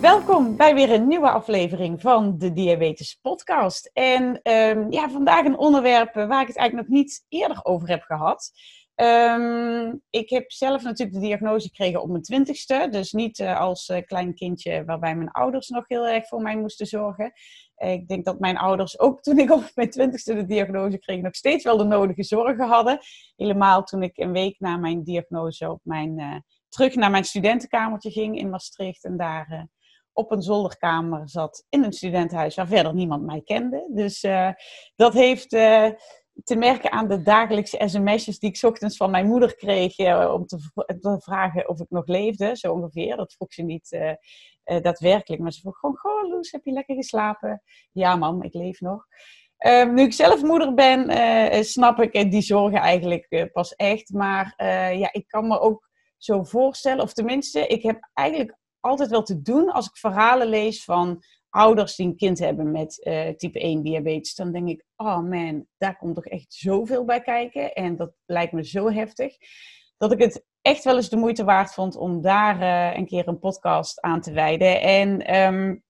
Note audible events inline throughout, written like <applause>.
Welkom bij weer een nieuwe aflevering van de Diabetes Podcast. En um, ja, vandaag een onderwerp eh, waar ik het eigenlijk nog niet eerder over heb gehad. Um, ik heb zelf natuurlijk de diagnose gekregen op mijn twintigste. Dus niet uh, als uh, klein kindje waarbij mijn ouders nog heel erg voor mij moesten zorgen. Uh, ik denk dat mijn ouders ook toen ik op <laughs> mijn twintigste de diagnose kreeg nog steeds wel de nodige zorgen hadden. Helemaal toen ik een week na mijn diagnose op mijn terug naar mijn studentenkamertje ging in Maastricht. En daar uh, op een zolderkamer zat in een studentenhuis waar verder niemand mij kende. Dus dat heeft te merken aan de dagelijkse sms'jes die ik ochtends van mijn moeder kreeg. om te, te, vragen of ik nog leefde, zo ongeveer. Dat vroeg ze niet daadwerkelijk. Maar ze vroeg gewoon, goh Loes, heb je lekker geslapen? Ja mam, ik leef nog. Um, nu ik zelf moeder ben, snap ik die zorgen eigenlijk pas echt. Maar ja, ik kan me ook zo voorstellen. Of tenminste, ik heb eigenlijk altijd wel te doen als ik verhalen lees van ouders die een kind hebben met type 1 diabetes. Dan denk ik, oh man, daar komt toch echt zoveel bij kijken. En dat lijkt me zo heftig. Dat ik het echt wel eens de moeite waard vond om daar uh, een keer een podcast aan te wijden. En um,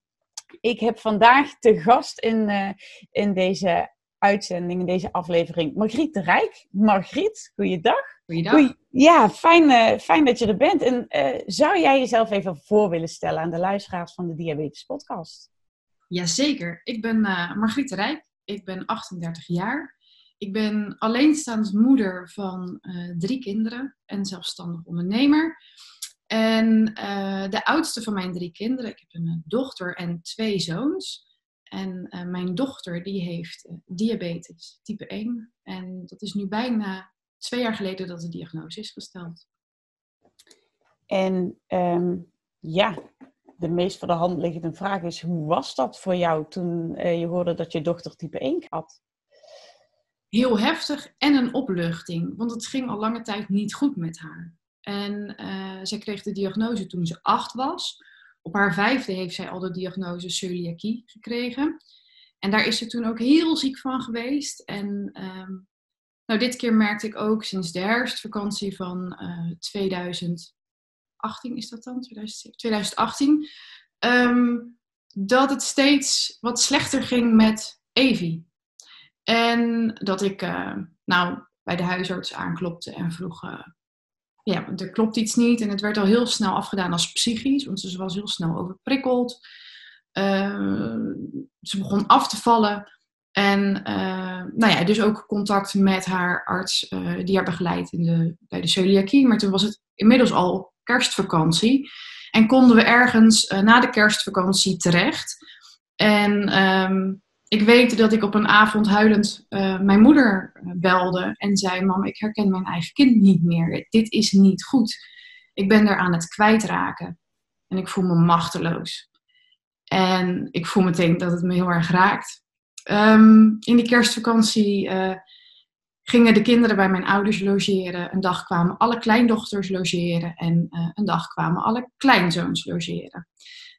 ik heb vandaag te gast in, uh, in deze uitzending, in deze aflevering, Margriet de Rijk. Margriet, goeiedag. Goeiedag. Goeie, ja, fijn, uh, fijn dat je er bent. En zou jij jezelf even voor willen stellen aan de luisteraars van de Diabetes Podcast? Jazeker. Ik ben Margriet de Rijk. Ik ben 38 jaar. Ik ben alleenstaande moeder van drie kinderen en zelfstandig ondernemer. En de oudste van mijn drie kinderen, ik heb een dochter en twee zoons. En mijn dochter die heeft diabetes type 1. En dat is nu bijna twee jaar geleden dat de diagnose is gesteld. En um, ja, de meest voor de hand liggende vraag is: hoe was dat voor jou toen je hoorde dat je dochter type 1 had? Heel heftig en een opluchting, want het ging al lange tijd niet goed met haar. En uh, zij kreeg de diagnose toen ze acht was. Op haar vijfde heeft zij al de diagnose celiakie gekregen. En daar is ze toen ook heel ziek van geweest. En um, nou, dit keer merkte ik ook sinds de herfstvakantie van uh, eh, 2018, is dat dan? 2018. Um, dat het steeds wat slechter ging met Evie. En dat ik uh, nou, bij de huisarts aanklopte en vroeg, uh, ja, er klopt iets niet. En het werd al heel snel afgedaan als psychisch, want ze was heel snel overprikkeld. ze begon af te vallen. En nou ja, dus ook contact met haar arts die haar begeleidt bij de celiakie. Maar toen was het inmiddels al kerstvakantie. En konden we ergens na de kerstvakantie terecht. En um, ik weet dat ik op een avond huilend mijn moeder belde en zei: Mam, ik herken mijn eigen kind niet meer. Dit is niet goed. Ik ben er aan het kwijtraken. En ik voel me machteloos. En ik voel meteen dat het me heel erg raakt. Um, in die kerstvakantie uh, gingen de kinderen bij mijn ouders logeren. Een dag kwamen alle kleindochters logeren en een dag kwamen alle kleinzoons logeren.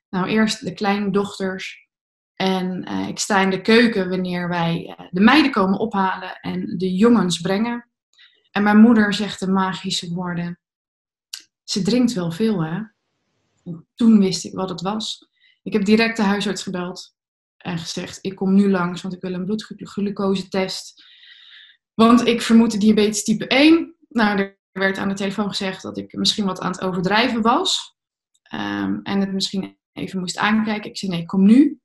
Nou, eerst de kleindochters. En uh, ik sta in de keuken wanneer wij de meiden komen ophalen en de jongens brengen. En mijn moeder zegt de magische woorden. Ze drinkt wel veel, hè? En toen wist ik wat het was. Ik heb direct de huisarts gebeld en gezegd: Ik kom nu langs, want ik wil een bloedglucosetest. Want ik vermoed diabetes type 1. Nou, er werd aan de telefoon gezegd dat ik misschien wat aan het overdrijven was. Um, en het misschien even moest aankijken. Ik zei: Nee, kom nu.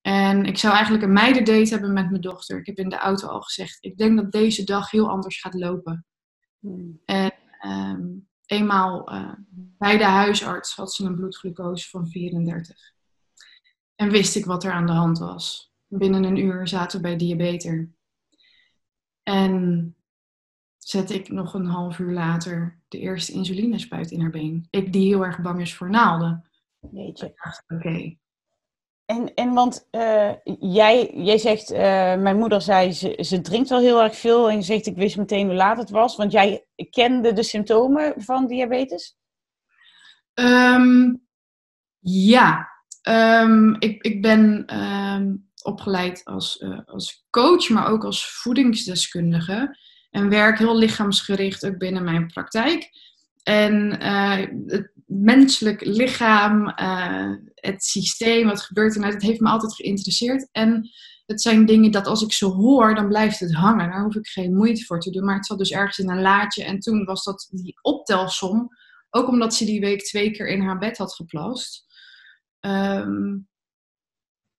En ik zou eigenlijk een meidendate hebben met mijn dochter. Ik heb in de auto al gezegd: Ik denk dat deze dag heel anders gaat lopen. Hmm. En um, eenmaal uh, bij de huisarts had ze een bloedglucose van 34. En wist ik wat er aan de hand was. Binnen een uur zaten we bij diabeter. En zette ik nog een half uur later de eerste insulinespuit in haar been. Ik die heel erg bang is voor naalden. Oké. Okay. En, en want uh, jij, jij zegt, uh, mijn moeder zei, ze, ze drinkt wel heel erg veel. En je zegt, ik wist meteen hoe laat het was. Want jij kende de symptomen van diabetes? Um, ja, um, ik, ik ben um, opgeleid als, uh, als coach, maar ook als voedingsdeskundige. En werk heel lichaamsgericht ook binnen mijn praktijk. En het menselijk lichaam, uh, het systeem, wat gebeurt er nou, dat heeft me altijd geïnteresseerd. En het zijn dingen dat als ik ze hoor, dan blijft het hangen. Daar hoef ik geen moeite voor te doen. Maar het zat dus ergens in een laadje. En toen was dat die optelsom. Ook omdat ze die week twee keer in haar bed had geplast. Um,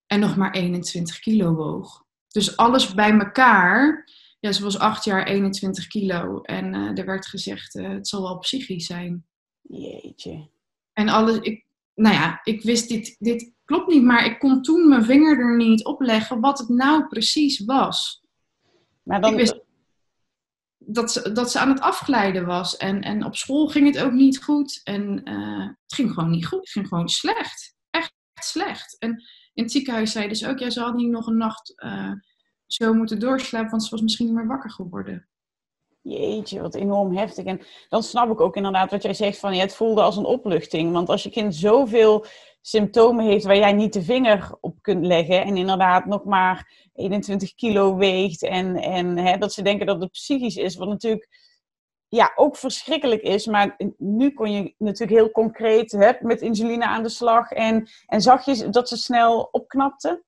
en nog maar 21 kilo woog. Dus alles bij elkaar. Ja, ze was acht jaar 21 kilo. En uh, er werd gezegd, uh, het zal wel psychisch zijn. Jeetje. En alles, ik, nou ja, ik wist dit, dit klopt niet, maar ik kon toen mijn vinger er niet op leggen wat het nou precies was. Maar dan... Ik wist dat ze, dat ze aan het afglijden was. En, en op school ging het ook niet goed. En uh, het ging gewoon niet goed. Het ging gewoon slecht. Echt slecht. En in het ziekenhuis zeiden ze ook, ja, ze had niet nog een nacht uh, zo moeten doorslapen, want ze was misschien niet meer wakker geworden. Jeetje, wat enorm heftig. En dan snap ik ook inderdaad wat jij zegt van ja, het voelde als een opluchting. Want als je kind zoveel symptomen heeft waar jij niet de vinger op kunt leggen en inderdaad nog maar 21 kilo weegt en, en hè, dat ze denken dat het psychisch is, wat natuurlijk ja, ook verschrikkelijk is. Maar nu kon je natuurlijk heel concreet hè, met insuline aan de slag en, en zag je dat ze snel opknapte?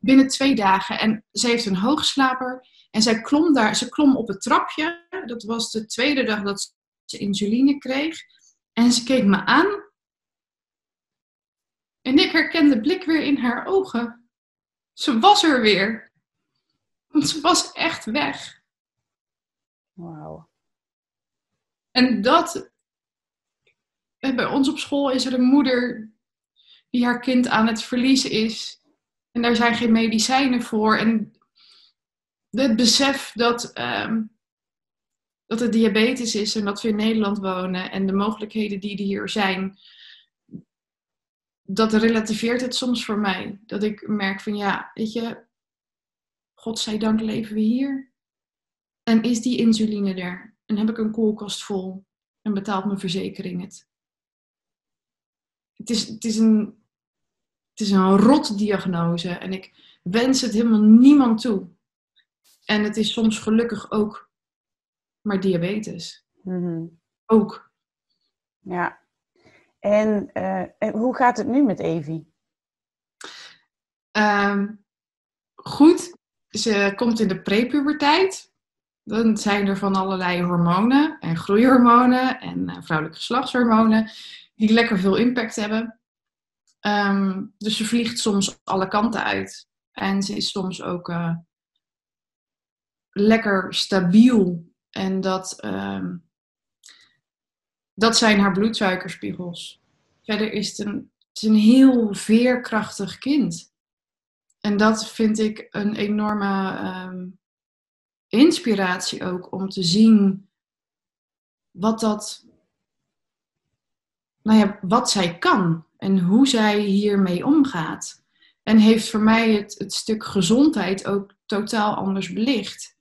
Binnen twee dagen. En ze heeft een hoogslaper. En zij klom daar, ze klom op het trapje. Dat was de tweede dag dat ze insuline kreeg. En ze keek me aan. En ik herkende de blik weer in haar ogen. Ze was er weer. Want ze was echt weg. Wauw. En dat. Bij ons op school is er een moeder die haar kind aan het verliezen is. En daar zijn geen medicijnen voor. En het besef dat, um, dat het diabetes is en dat we in Nederland wonen en de mogelijkheden die er hier zijn, dat relativeert het soms voor mij. Dat ik merk van ja, weet je, godzijdank leven we hier. En is die insuline er? En heb ik een koelkast vol en betaalt mijn verzekering het? Het is, het is, een, het is een rot diagnose en ik wens het helemaal niemand toe. En het is soms gelukkig ook maar diabetes. Mm-hmm. Ook. Ja. En uh, hoe gaat het nu met Evie? Um, goed. Ze komt in de prepuberteit. Dan zijn er van allerlei hormonen en groeihormonen en uh, vrouwelijke geslachtshormonen die lekker veel impact hebben. Um, dus ze vliegt soms alle kanten uit. En ze is soms ook uh, lekker stabiel. En dat, uh, dat zijn haar bloedsuikerspiegels. Verder is het een, is een heel veerkrachtig kind. En dat vind ik een enorme um, inspiratie ook om te zien wat dat, nou ja, wat zij kan en hoe zij hiermee omgaat. En heeft voor mij het, het stuk gezondheid ook totaal anders belicht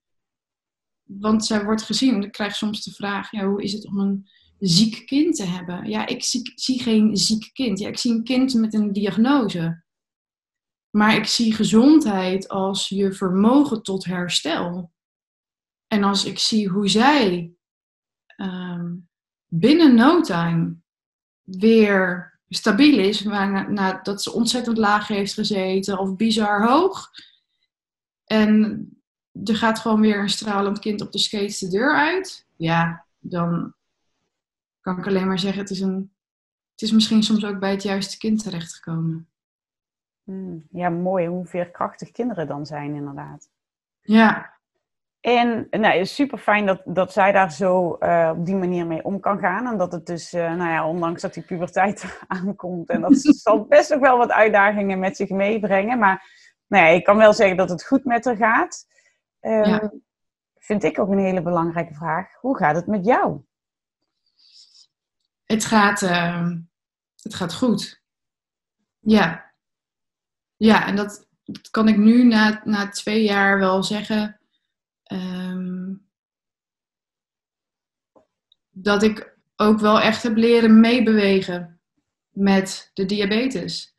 want zij wordt gezien, ik krijg soms de vraag, ja, hoe is het om een ziek kind te hebben? Ja, ik zie, zie geen ziek kind. Ja, ik zie een kind met een diagnose. Maar ik zie gezondheid als je vermogen tot herstel. En als ik zie hoe zij um, binnen no time weer stabiel is, nadat na, ze ontzettend laag heeft gezeten of bizar hoog. En er gaat gewoon weer een stralend kind op de skates de deur uit. Ja, dan kan ik alleen maar zeggen, het is, een, het is misschien soms ook bij het juiste kind terechtgekomen. Hmm, ja, mooi hoe veerkrachtig kinderen dan zijn, inderdaad. Ja. En nou, super fijn dat, dat zij daar zo uh, op die manier mee om kan gaan. En dat het dus, uh, nou ja, ondanks dat die puberteit <laughs> aankomt. En dat <laughs> zal best ook wel wat uitdagingen met zich meebrengen. Maar nou ja, ik kan wel zeggen dat het goed met haar gaat. Um, ja. Vind ik ook een hele belangrijke vraag. Hoe gaat het met jou? Het gaat, uh, het gaat goed. Ja. Ja, en dat, dat kan ik nu na, na twee jaar wel zeggen. ehm, dat ik ook wel echt heb leren meebewegen met de diabetes.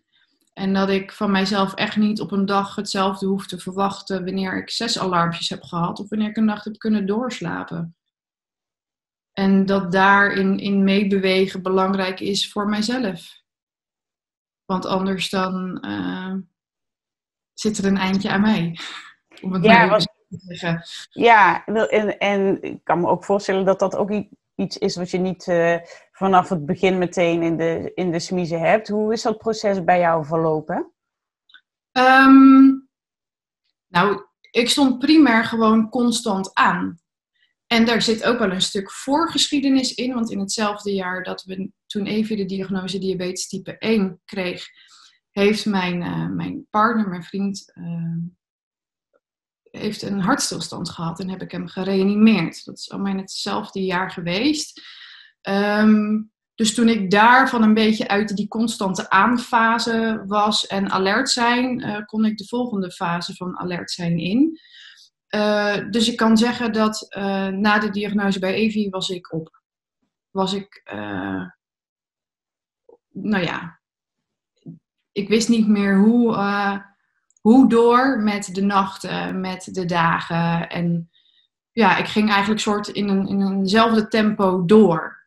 En dat ik van mijzelf echt niet op een dag hetzelfde hoef te verwachten wanneer ik zes alarmpjes heb gehad of wanneer ik een nacht heb kunnen doorslapen. En dat daarin in meebewegen belangrijk is voor mijzelf. Want anders dan eh, zit er een eindje aan mij. <laughs> Om het Ja, even te zeggen. Ja, wil- en, en ik kan me ook voorstellen dat dat ook iets is wat je niet eh, vanaf het begin meteen in de, in de smiezen hebt. Hoe is dat proces bij jou verlopen? Ehm, nou, ik stond primair gewoon constant aan. En daar zit ook wel een stuk voorgeschiedenis in, want in hetzelfde jaar dat we toen Evie de diagnose diabetes type 1 kreeg, heeft mijn, eh, mijn partner, mijn vriend, eh, heeft een hartstilstand gehad en heb ik hem gereanimeerd. Dat is allemaal in hetzelfde jaar geweest. Ehm, dus toen ik daarvan een beetje uit die constante aanfase was en alert zijn, eh, kon ik de volgende fase van alert zijn in. Eh, dus ik kan zeggen dat eh, na de diagnose bij Evie was ik op. Was ik, nou ja, ik wist niet meer hoe, hoe door met de nachten, met de dagen. En ja, ik ging eigenlijk soort in, een, in eenzelfde tempo door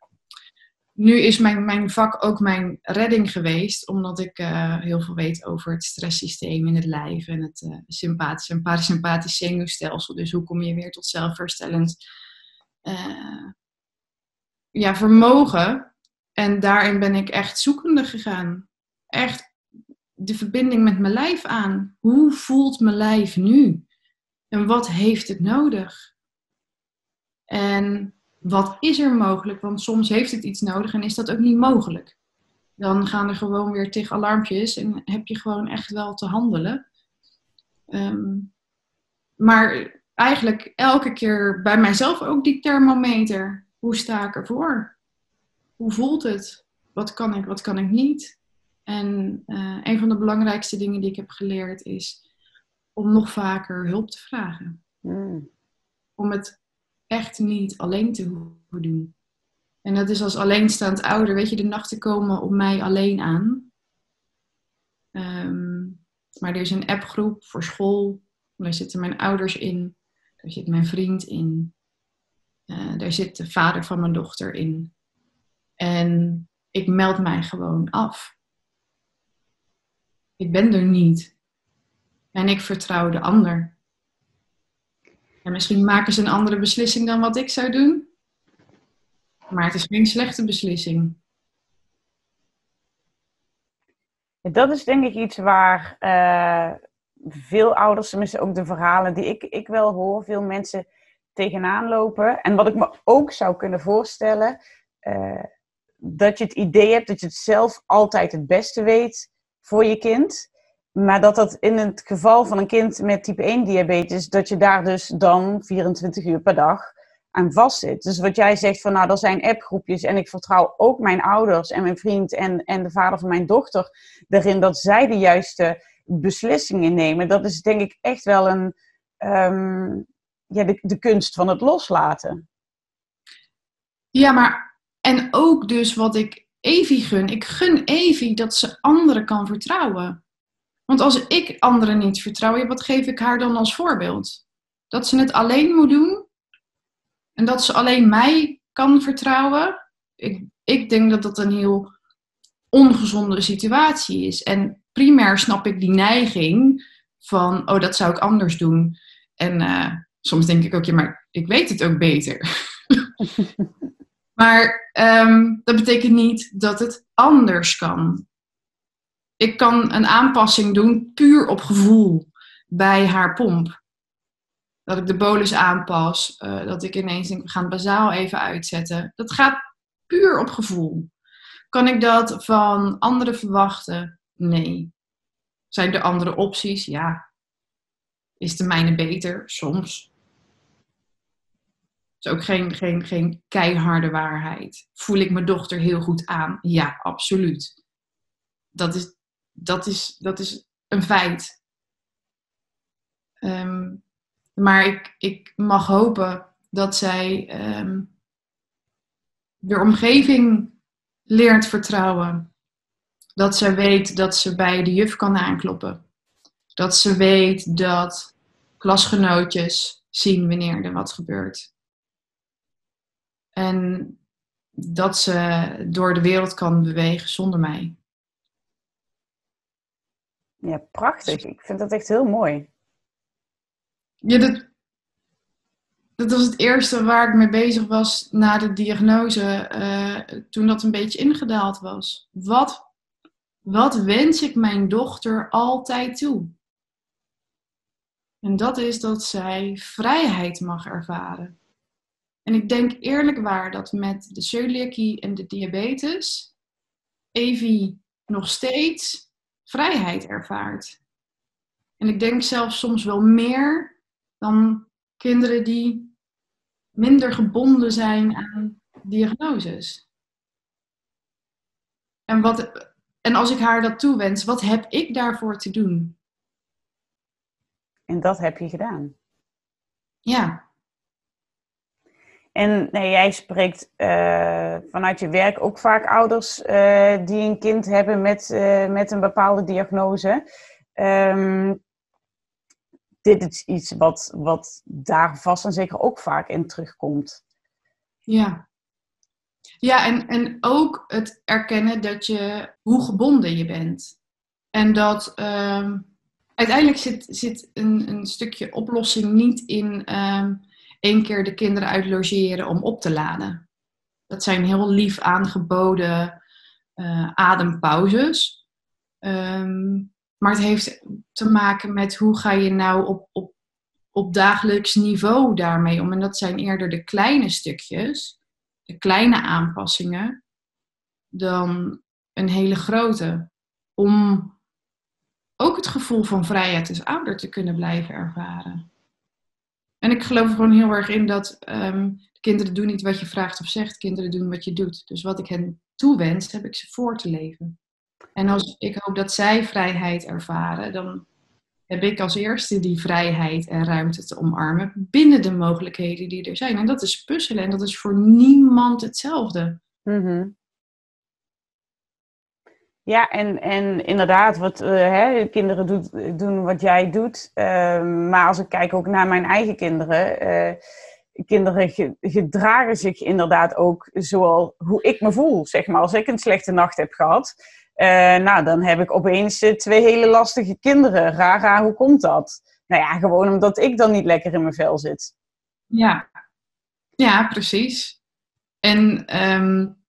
nu is mijn, mijn vak ook mijn redding geweest, omdat ik eh, heel veel weet over het stresssysteem in het lijf en het uh, sympathisch en parasympathisch zenuwstelsel. Dus hoe kom je weer tot zelfherstellend uh, ja, vermogen? En daarin ben ik echt zoekende gegaan. Echt de verbinding met mijn lijf aan. Hoe voelt mijn lijf nu? En wat heeft het nodig? En wat is er mogelijk? Want soms heeft het iets nodig en is dat ook niet mogelijk. Dan gaan er gewoon weer tig alarmpjes en heb je gewoon echt wel te handelen. Um, maar eigenlijk elke keer bij mijzelf ook die thermometer. Hoe sta ik ervoor? Hoe voelt het? Wat kan ik, wat kan ik niet? En uh, een van de belangrijkste dingen die ik heb geleerd is om nog vaker hulp te vragen. Mm. Om het echt niet alleen te hoeven doen. En dat is als alleenstaand ouder, weet je, de nachten komen op mij alleen aan. Um, maar er is een appgroep voor school. Daar zitten mijn ouders in. Daar zit mijn vriend in. Uh, daar zit de vader van mijn dochter in. En ik meld mij gewoon af. Ik ben er niet. En ik vertrouw de ander. En misschien maken ze een andere beslissing dan wat ik zou doen. Maar het is geen slechte beslissing. Dat is denk ik iets waar uh, veel ouders, tenminste ook de verhalen die ik, ik wel hoor, veel mensen tegenaan lopen. En wat ik me ook zou kunnen voorstellen, uh, dat je het idee hebt dat je het zelf altijd het beste weet voor je kind. Maar dat dat in het geval van een kind met type 1 diabetes, dat je daar dus dan 24 uur per dag aan vastzit. Dus wat jij zegt van nou, er zijn appgroepjes en ik vertrouw ook mijn ouders en mijn vriend en, en de vader van mijn dochter erin dat zij de juiste beslissingen nemen. Dat is denk ik echt wel een, um, ja, de, de kunst van het loslaten. Ja, maar en ook dus wat ik Evie gun. Ik gun Evie dat ze anderen kan vertrouwen. Want als ik anderen niet vertrouw, wat geef ik haar dan als voorbeeld? Dat ze het alleen moet doen en dat ze alleen mij kan vertrouwen. Ik, ik denk dat dat een heel ongezonde situatie is. En primair snap ik die neiging van, oh, dat zou ik anders doen. En uh, soms denk ik ook, ja, maar ik weet het ook beter. <laughs> maar um, dat betekent niet dat het anders kan ik kan een aanpassing doen puur op gevoel bij haar pomp. Dat ik de bolus aanpas, uh, dat ik ineens denk, we gaan het bazaal even uitzetten. Dat gaat puur op gevoel. Kan ik dat van anderen verwachten? Nee. Zijn er andere opties? Ja. Is de mijne beter? Soms. is ook geen, geen, geen keiharde waarheid. Voel ik mijn dochter heel goed aan? Ja, absoluut. Dat is, dat is, dat is een feit. Ehm, maar ik, ik mag hopen dat zij um, de omgeving leert vertrouwen. Dat ze weet dat ze bij de juf kan aankloppen. Dat ze weet dat klasgenootjes zien wanneer er wat gebeurt. En dat ze door de wereld kan bewegen zonder mij. Ja, prachtig. Ik vind dat echt heel mooi. Ja, dat, dat was het eerste waar ik mee bezig was na de diagnose, uh, toen dat een beetje ingedaald was. Wat, wat wens ik mijn dochter altijd toe? En dat is dat zij vrijheid mag ervaren. En ik denk eerlijk waar dat met de celiakie en de diabetes Evie nog steeds vrijheid ervaart. En ik denk zelfs soms wel meer dan kinderen die minder gebonden zijn aan diagnoses. En, wat, en als ik haar dat toewens, wat heb ik daarvoor te doen? En dat heb je gedaan. Ja. En nee, jij spreekt uh, vanuit je werk ook vaak ouders uh, die een kind hebben met, uh, met een bepaalde diagnose. Um, dit is iets wat, wat daar vast en zeker ook vaak in terugkomt. Ja. Ja, en, en ook het erkennen dat je, hoe gebonden je bent. En dat um, uiteindelijk zit, zit een, een stukje oplossing niet in um, één keer de kinderen uitlogeren om op te laden. Dat zijn heel lief aangeboden uh, adempauzes. Um, maar het heeft te maken met hoe ga je nou op, op, op dagelijks niveau daarmee om. En dat zijn eerder de kleine stukjes, de kleine aanpassingen, dan een hele grote. Om ook het gevoel van vrijheid als ouder te kunnen blijven ervaren. Ik geloof er gewoon heel erg in dat um, kinderen doen niet wat je vraagt of zegt, kinderen doen wat je doet. Dus wat ik hen toewens, heb ik ze voor te leven. En als ik hoop dat zij vrijheid ervaren, dan heb ik als eerste die vrijheid en ruimte te omarmen binnen de mogelijkheden die er zijn. En dat is puzzelen en dat is voor niemand hetzelfde. Mm Ja, en, en inderdaad, wat uh, hè, kinderen doet, doen wat jij doet. Uh, maar als ik kijk ook naar mijn eigen kinderen. Uh, kinderen gedragen zich inderdaad ook zoals hoe ik me voel. Zeg maar, als ik een slechte nacht heb gehad, uh, nou, dan heb ik opeens twee hele lastige kinderen. Rara, hoe komt dat? Nou ja, gewoon omdat ik dan niet lekker in mijn vel zit. Ja, ja precies. En um,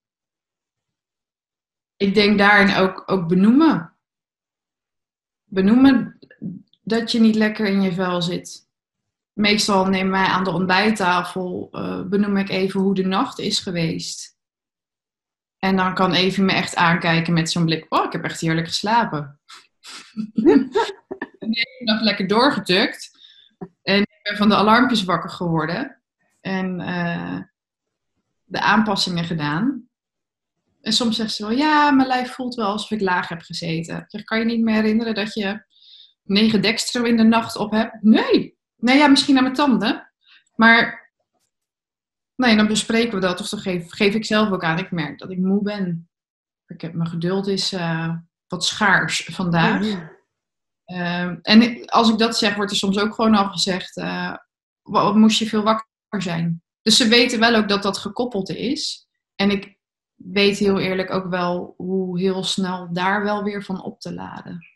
ik denk daarin ook, ook benoemen. Benoemen dat je niet lekker in je vel zit. Meestal neem wij aan de ontbijttafel, uh, benoem ik even hoe de nacht is geweest. En dan kan Evie me echt aankijken met zo'n blik. Oh, ik heb echt heerlijk geslapen. <laughs> heeft nog lekker doorgetukt. En ik ben van de alarmpjes wakker geworden. En uh, de aanpassingen gedaan. En soms zegt ze wel, ja, mijn lijf voelt wel alsof ik laag heb gezeten. Zeg, kan je niet meer herinneren dat je negen dextro in de nacht op hebt? Nee. Nee, ja, misschien aan mijn tanden. Maar Nee, dan bespreken we dat. Of dan geef, geef ik zelf ook aan. Ik merk dat ik moe ben. Ik heb, mijn geduld is uh, wat schaars vandaag. Uh, en als ik dat zeg, wordt er soms ook gewoon al gezegd... Uh, wat, moest je veel wakker zijn? Dus ze weten wel ook dat dat gekoppeld is. En ik weet heel eerlijk ook wel hoe heel snel daar wel weer van op te laden.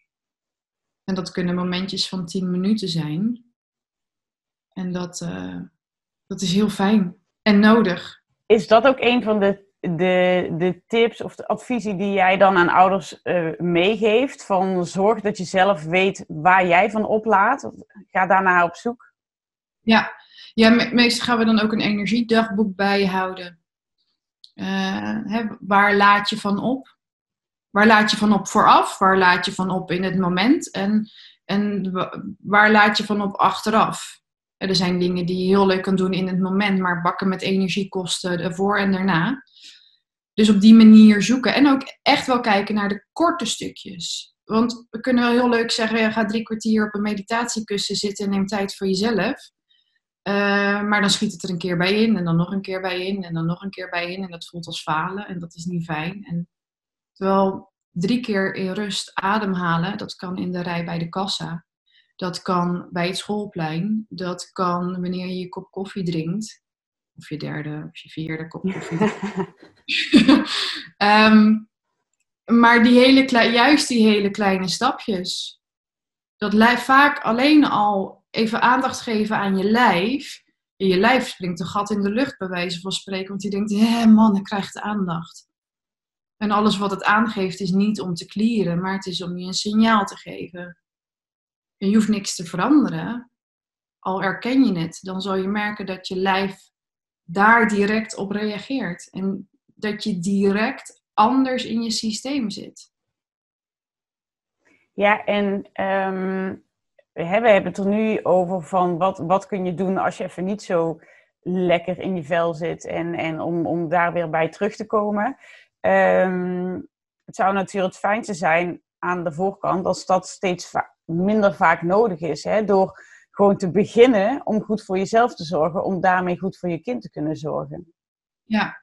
En dat kunnen momentjes van 10 minuten zijn. En dat, dat is heel fijn en nodig. Is dat ook een van de, de, de tips of de adviezen die jij dan aan ouders uh, meegeeft? Van zorg dat je zelf weet waar jij van oplaat. Ga daarna op zoek. Ja, ja me meestal gaan we dan ook een energiedagboek bijhouden. Uh, hè, waar laat je van op? Waar laat je van op vooraf? Waar laat je van op in het moment? En, en waar laat je van op achteraf? Er zijn dingen die je heel leuk kan doen in het moment, maar bakken met energie kosten ervoor en daarna. Dus op die manier zoeken. En ook echt wel kijken naar de korte stukjes. Want we kunnen wel heel leuk zeggen, ja, ga drie kwartier op een meditatiekussen zitten en neem tijd voor jezelf. Eh, maar dan schiet het er een keer bij in en dan nog een keer bij in en dan nog een keer bij in. En dat voelt als falen en dat is niet fijn. En terwijl drie keer in rust ademhalen, dat kan in de rij bij de kassa. Dat kan bij het schoolplein. Dat kan wanneer je je kop koffie drinkt. Of je derde of je vierde kop koffie. um, <laughs> maar die hele juist die hele kleine stapjes. Dat lijf vaak alleen al even aandacht geven aan je lijf. je lijf springt een gat in de lucht, bij wijze van spreken. Want die denkt, hé man, ik krijg de aandacht. En alles wat het aangeeft is niet om te klieren, maar het is om je een signaal te geven. En je hoeft niks te veranderen. Al erken je het, dan zal je merken dat je lijf daar direct op reageert. En dat je direct anders in je systeem zit. Ja, en um, we hebben het er nu over van wat, wat kun je doen als je even niet zo lekker in je vel zit en, en om, om daar weer bij terug te komen. Um, het zou natuurlijk het fijnste zijn aan de voorkant als dat steeds minder vaak nodig is. Hè? Door gewoon te beginnen om goed voor jezelf te zorgen, om daarmee goed voor je kind te kunnen zorgen. Ja,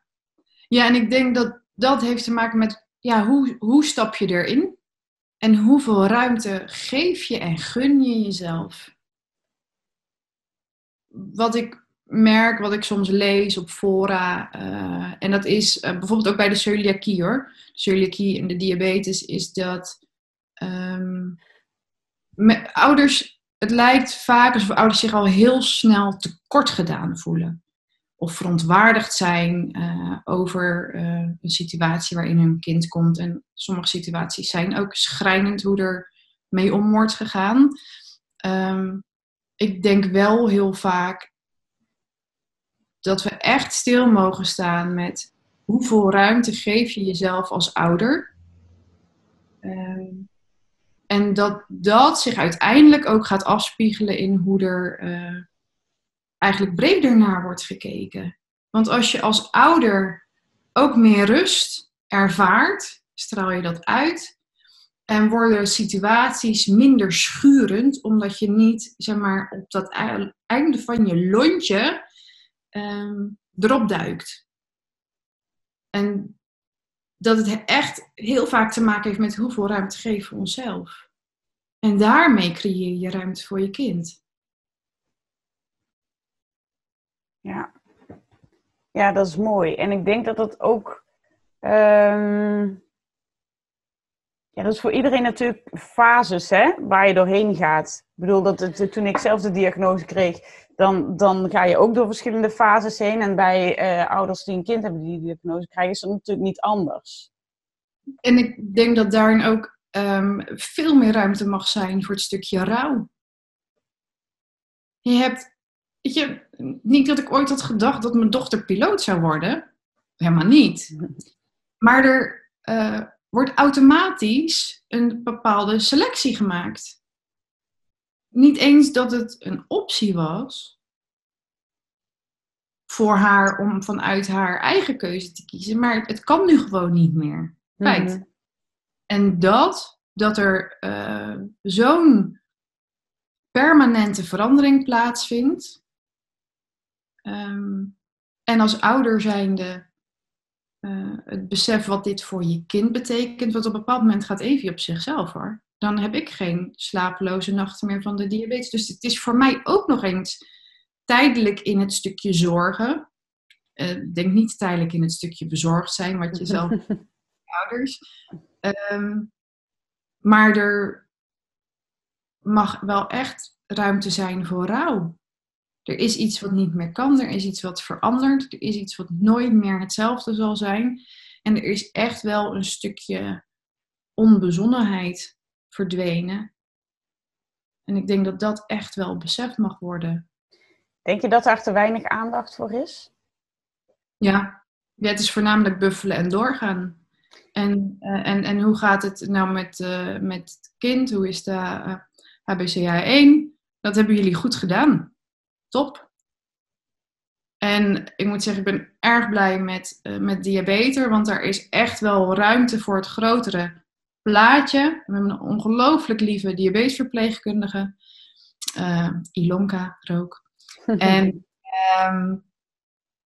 ja en ik denk dat dat heeft te maken met ja, hoe, hoe stap je erin? En hoeveel ruimte geef je en gun je jezelf? Wat ik merk, wat ik soms lees op fora, uh, en dat is uh, bijvoorbeeld ook bij de celiakie hoor. De celiakie en de diabetes is dat um, ouders, het lijkt vaak alsof ouders zich al heel snel tekort gedaan voelen of verontwaardigd zijn uh, over uh, een situatie waarin hun kind komt. En sommige situaties zijn ook schrijnend hoe er mee om wordt gegaan. Um, ik denk wel heel vaak dat we echt stil mogen staan met hoeveel ruimte geef je jezelf als ouder. Um, en dat dat zich uiteindelijk ook gaat afspiegelen in hoe er uh, eigenlijk breder naar wordt gekeken. Want als je als ouder ook meer rust ervaart, straal je dat uit. En worden situaties minder schurend, omdat je niet zeg maar, op dat einde van je lontje um, erop duikt. En dat het echt heel vaak te maken heeft met hoeveel ruimte geven we onszelf. En daarmee creëer je ruimte voor je kind. Ja. ja, dat is mooi. En ik denk dat dat ook. Um... Ja, dat is voor iedereen natuurlijk fases hè, waar je doorheen gaat. Ik bedoel, dat het, toen ik zelf de diagnose kreeg, dan, dan ga je ook door verschillende fases heen. En bij uh, ouders die een kind hebben die die diagnose krijgen, is dat natuurlijk niet anders. En ik denk dat daarin ook um, veel meer ruimte mag zijn voor het stukje rouw. Je hebt Weet je, niet dat ik ooit had gedacht dat mijn dochter piloot zou worden. Helemaal niet. Maar er uh, wordt automatisch een bepaalde selectie gemaakt. Niet eens dat het een optie was voor haar om vanuit haar eigen keuze te kiezen, maar het kan nu gewoon niet meer. Feit. Mhm. En dat, dat er uh, zo'n permanente verandering plaatsvindt, Um, en als ouder zijnde uh, het besef wat dit voor je kind betekent, wat op een bepaald moment gaat even op zichzelf hoor. Dan heb ik geen slapeloze nachten meer van de diabetes. Dus het is voor mij ook nog eens tijdelijk in het stukje zorgen. Uh, denk niet tijdelijk in het stukje bezorgd zijn, wat je zelf <laughs> ouders. Um, maar er mag wel echt ruimte zijn voor rouw. Er is iets wat niet meer kan, er is iets wat verandert, er is iets wat nooit meer hetzelfde zal zijn. En er is echt wel een stukje onbezonnenheid verdwenen. En ik denk dat dat echt wel beseft mag worden. Denk je dat daar te weinig aandacht voor is? Ja, ja het is voornamelijk buffelen en doorgaan. En, uh, en, en hoe gaat het nou met, uh, met het kind? Hoe is de uh, eh, HBCA 1? Dat hebben jullie goed gedaan top. En ik moet zeggen, ik ben erg blij met, uh, met diabetes, want er is echt wel ruimte voor het grotere plaatje. We hebben een ongelooflijk lieve diabetesverpleegkundige. Uh, Ilonka Rook. <laughs> en ehm,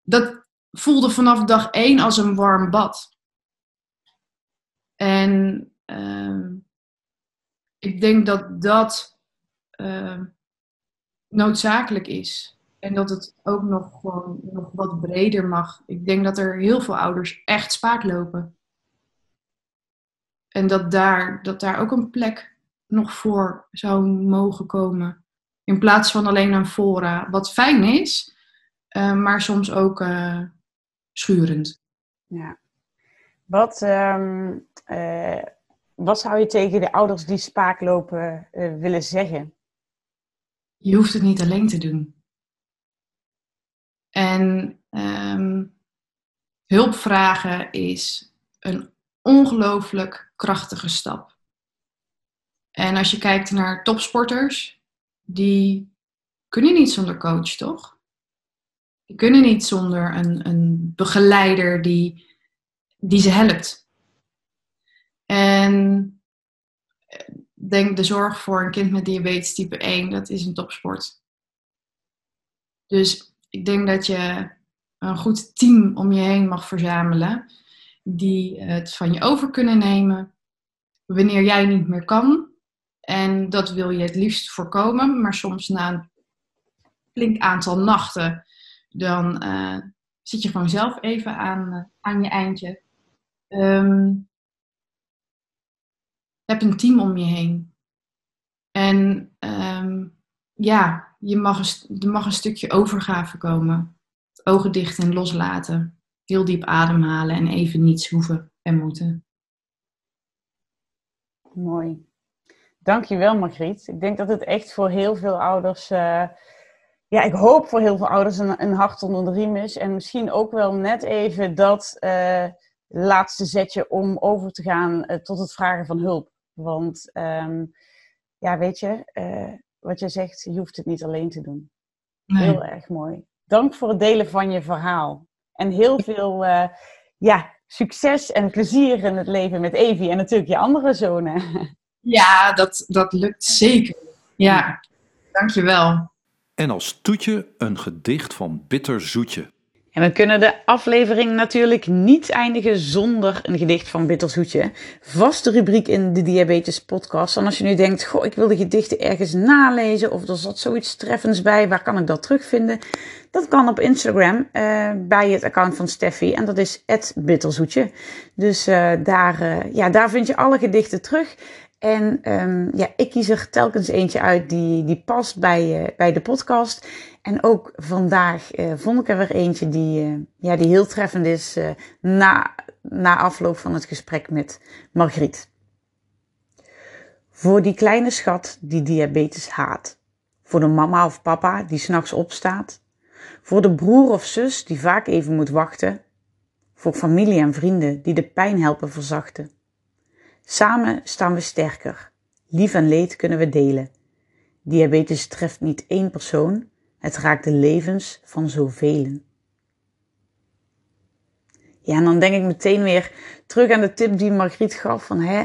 dat voelde vanaf dag één als een warm bad. En ehm, ik denk dat dat ehm, noodzakelijk is. En dat het ook nog gewoon nog wat breder mag. Ik denk dat er heel veel ouders echt spaak lopen. En dat daar, dat daar ook een plek nog voor zou mogen komen. In plaats van alleen een fora. Wat fijn is, uh, maar soms ook uh, schurend. Ja. Wat, um, uh, wat zou je tegen de ouders die spaak lopen willen zeggen? Je hoeft het niet alleen te doen. En um, hulp vragen is een ongelooflijk krachtige stap. En als je kijkt naar topsporters, die kunnen niet zonder coach, toch? Die kunnen niet zonder een, een begeleider die, die ze helpt. En denk de zorg voor een kind met diabetes type 1, dat is een topsport. Dus ik denk dat je een goed team om je heen mag verzamelen, die het van je over kunnen nemen wanneer jij niet meer kan. En dat wil je het liefst voorkomen, maar soms na een flink aantal nachten, dan uh, zit je gewoon zelf even aan, uh, aan je eindje. Um, heb een team om je heen. En um, ja, je mag er mag een stukje overgave komen. Ogen dicht en loslaten. Heel diep ademhalen en even niets hoeven en moeten. Mooi. Dankjewel Margriet. Ik denk dat het echt voor heel veel ouders, uh, ja ik hoop voor heel veel ouders een, hart onder de riem is. En misschien ook wel net even dat uh, laatste zetje om over te gaan uh, tot het vragen van hulp. Want um, ja, weet je, wat jij zegt, je hoeft het niet alleen te doen. Nee. Heel erg mooi. Dank voor het delen van je verhaal. En heel veel uh, ja, succes en plezier in het leven met Evie en natuurlijk je andere zonen. Ja, dat, dat lukt zeker. Ja, dankjewel. En als toetje een gedicht van Bitter Zoetje. En we kunnen de aflevering natuurlijk niet eindigen zonder een gedicht van Bitterzoetje. Vaste rubriek in de Diabetes Podcast. En als je nu denkt, goh, ik wil de gedichten ergens nalezen of er zat zoiets treffends bij, waar kan ik dat terugvinden? Dat kan op Instagram uh, bij het account van Steffi en dat is @bitterzoetje. Dus uh, daar, uh, ja, daar vind je alle gedichten terug. En um, ja, ik kies er telkens eentje uit die, die past bij, bij de podcast. En ook vandaag uh, vond ik er weer eentje die, uh, ja, die heel treffend is na, na afloop van het gesprek met Margriet. Voor die kleine schat die diabetes haat. Voor de mama of papa die s'nachts opstaat. Voor de broer of zus die vaak even moet wachten. Voor familie en vrienden die de pijn helpen verzachten. Samen staan we sterker. Lief en leed kunnen we delen. Diabetes treft niet één persoon, het raakt de levens van zoveel. Ja, en dan denk ik meteen weer terug aan de tip die Margriet gaf van hè,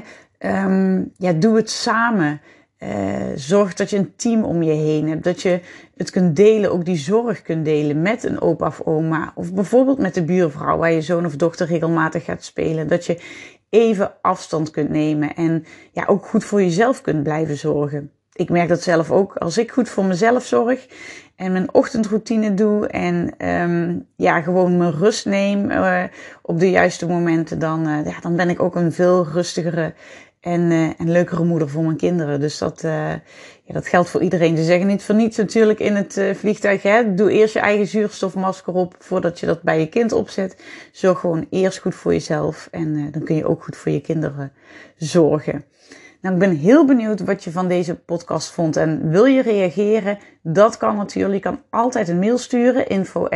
um, ja, doe het samen. Uh, zorg dat je een team om je heen hebt. Dat je het kunt delen, ook die zorg kunt delen met een opa of oma. Of bijvoorbeeld met de buurvrouw waar je zoon of dochter regelmatig gaat spelen. Dat je even afstand kunt nemen en ja, ook goed voor jezelf kunt blijven zorgen. Ik merk dat zelf ook. Als ik goed voor mezelf zorg en mijn ochtendroutine doe en um, ja, gewoon mijn rust neem uh, op de juiste momenten, dan, uh, ja, dan ben ik ook een veel rustigere en, uh, en leukere moeder voor mijn kinderen. Dus dat, ja, dat geldt voor iedereen. Ze zeggen niet voor niets natuurlijk in het vliegtuig. Hè? Doe eerst je eigen zuurstofmasker op voordat je dat bij je kind opzet. Zorg gewoon eerst goed voor jezelf en dan kun je ook goed voor je kinderen zorgen. Nou, ik ben heel benieuwd wat je van deze podcast vond. En wil je reageren? Dat kan natuurlijk. Je kan altijd een mail sturen. info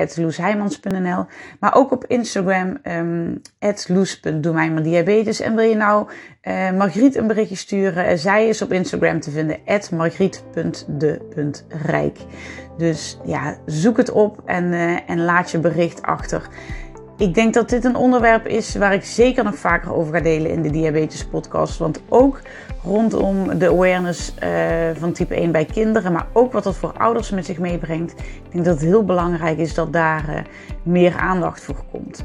Maar ook op Instagram. Um, diabetes. En wil je nou uh, Margriet een berichtje sturen? Zij is op Instagram te vinden. margriet.de.rijk. Dus ja, zoek het op en, uh, en laat je bericht achter. Ik denk dat dit een onderwerp is waar ik zeker nog vaker over ga delen in de Diabetes Podcast. Want ook rondom de awareness uh, van type 1 bij kinderen, maar ook wat dat voor ouders met zich meebrengt. Ik denk dat het heel belangrijk is dat daar uh, meer aandacht voor komt.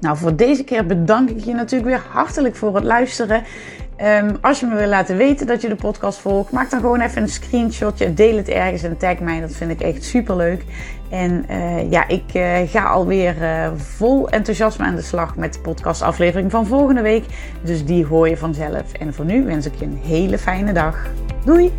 Nou, voor deze keer bedank ik je natuurlijk weer hartelijk voor het luisteren. Um, als je me wil laten weten dat je de podcast volgt, maak dan gewoon even een screenshotje. Deel het ergens en tag mij. Dat vind ik echt super leuk. En uh, ja, ik uh, ga alweer uh, vol enthousiasme aan de slag met de podcastaflevering van volgende week. Dus die hoor je vanzelf. En voor nu wens ik je een hele fijne dag. Doei!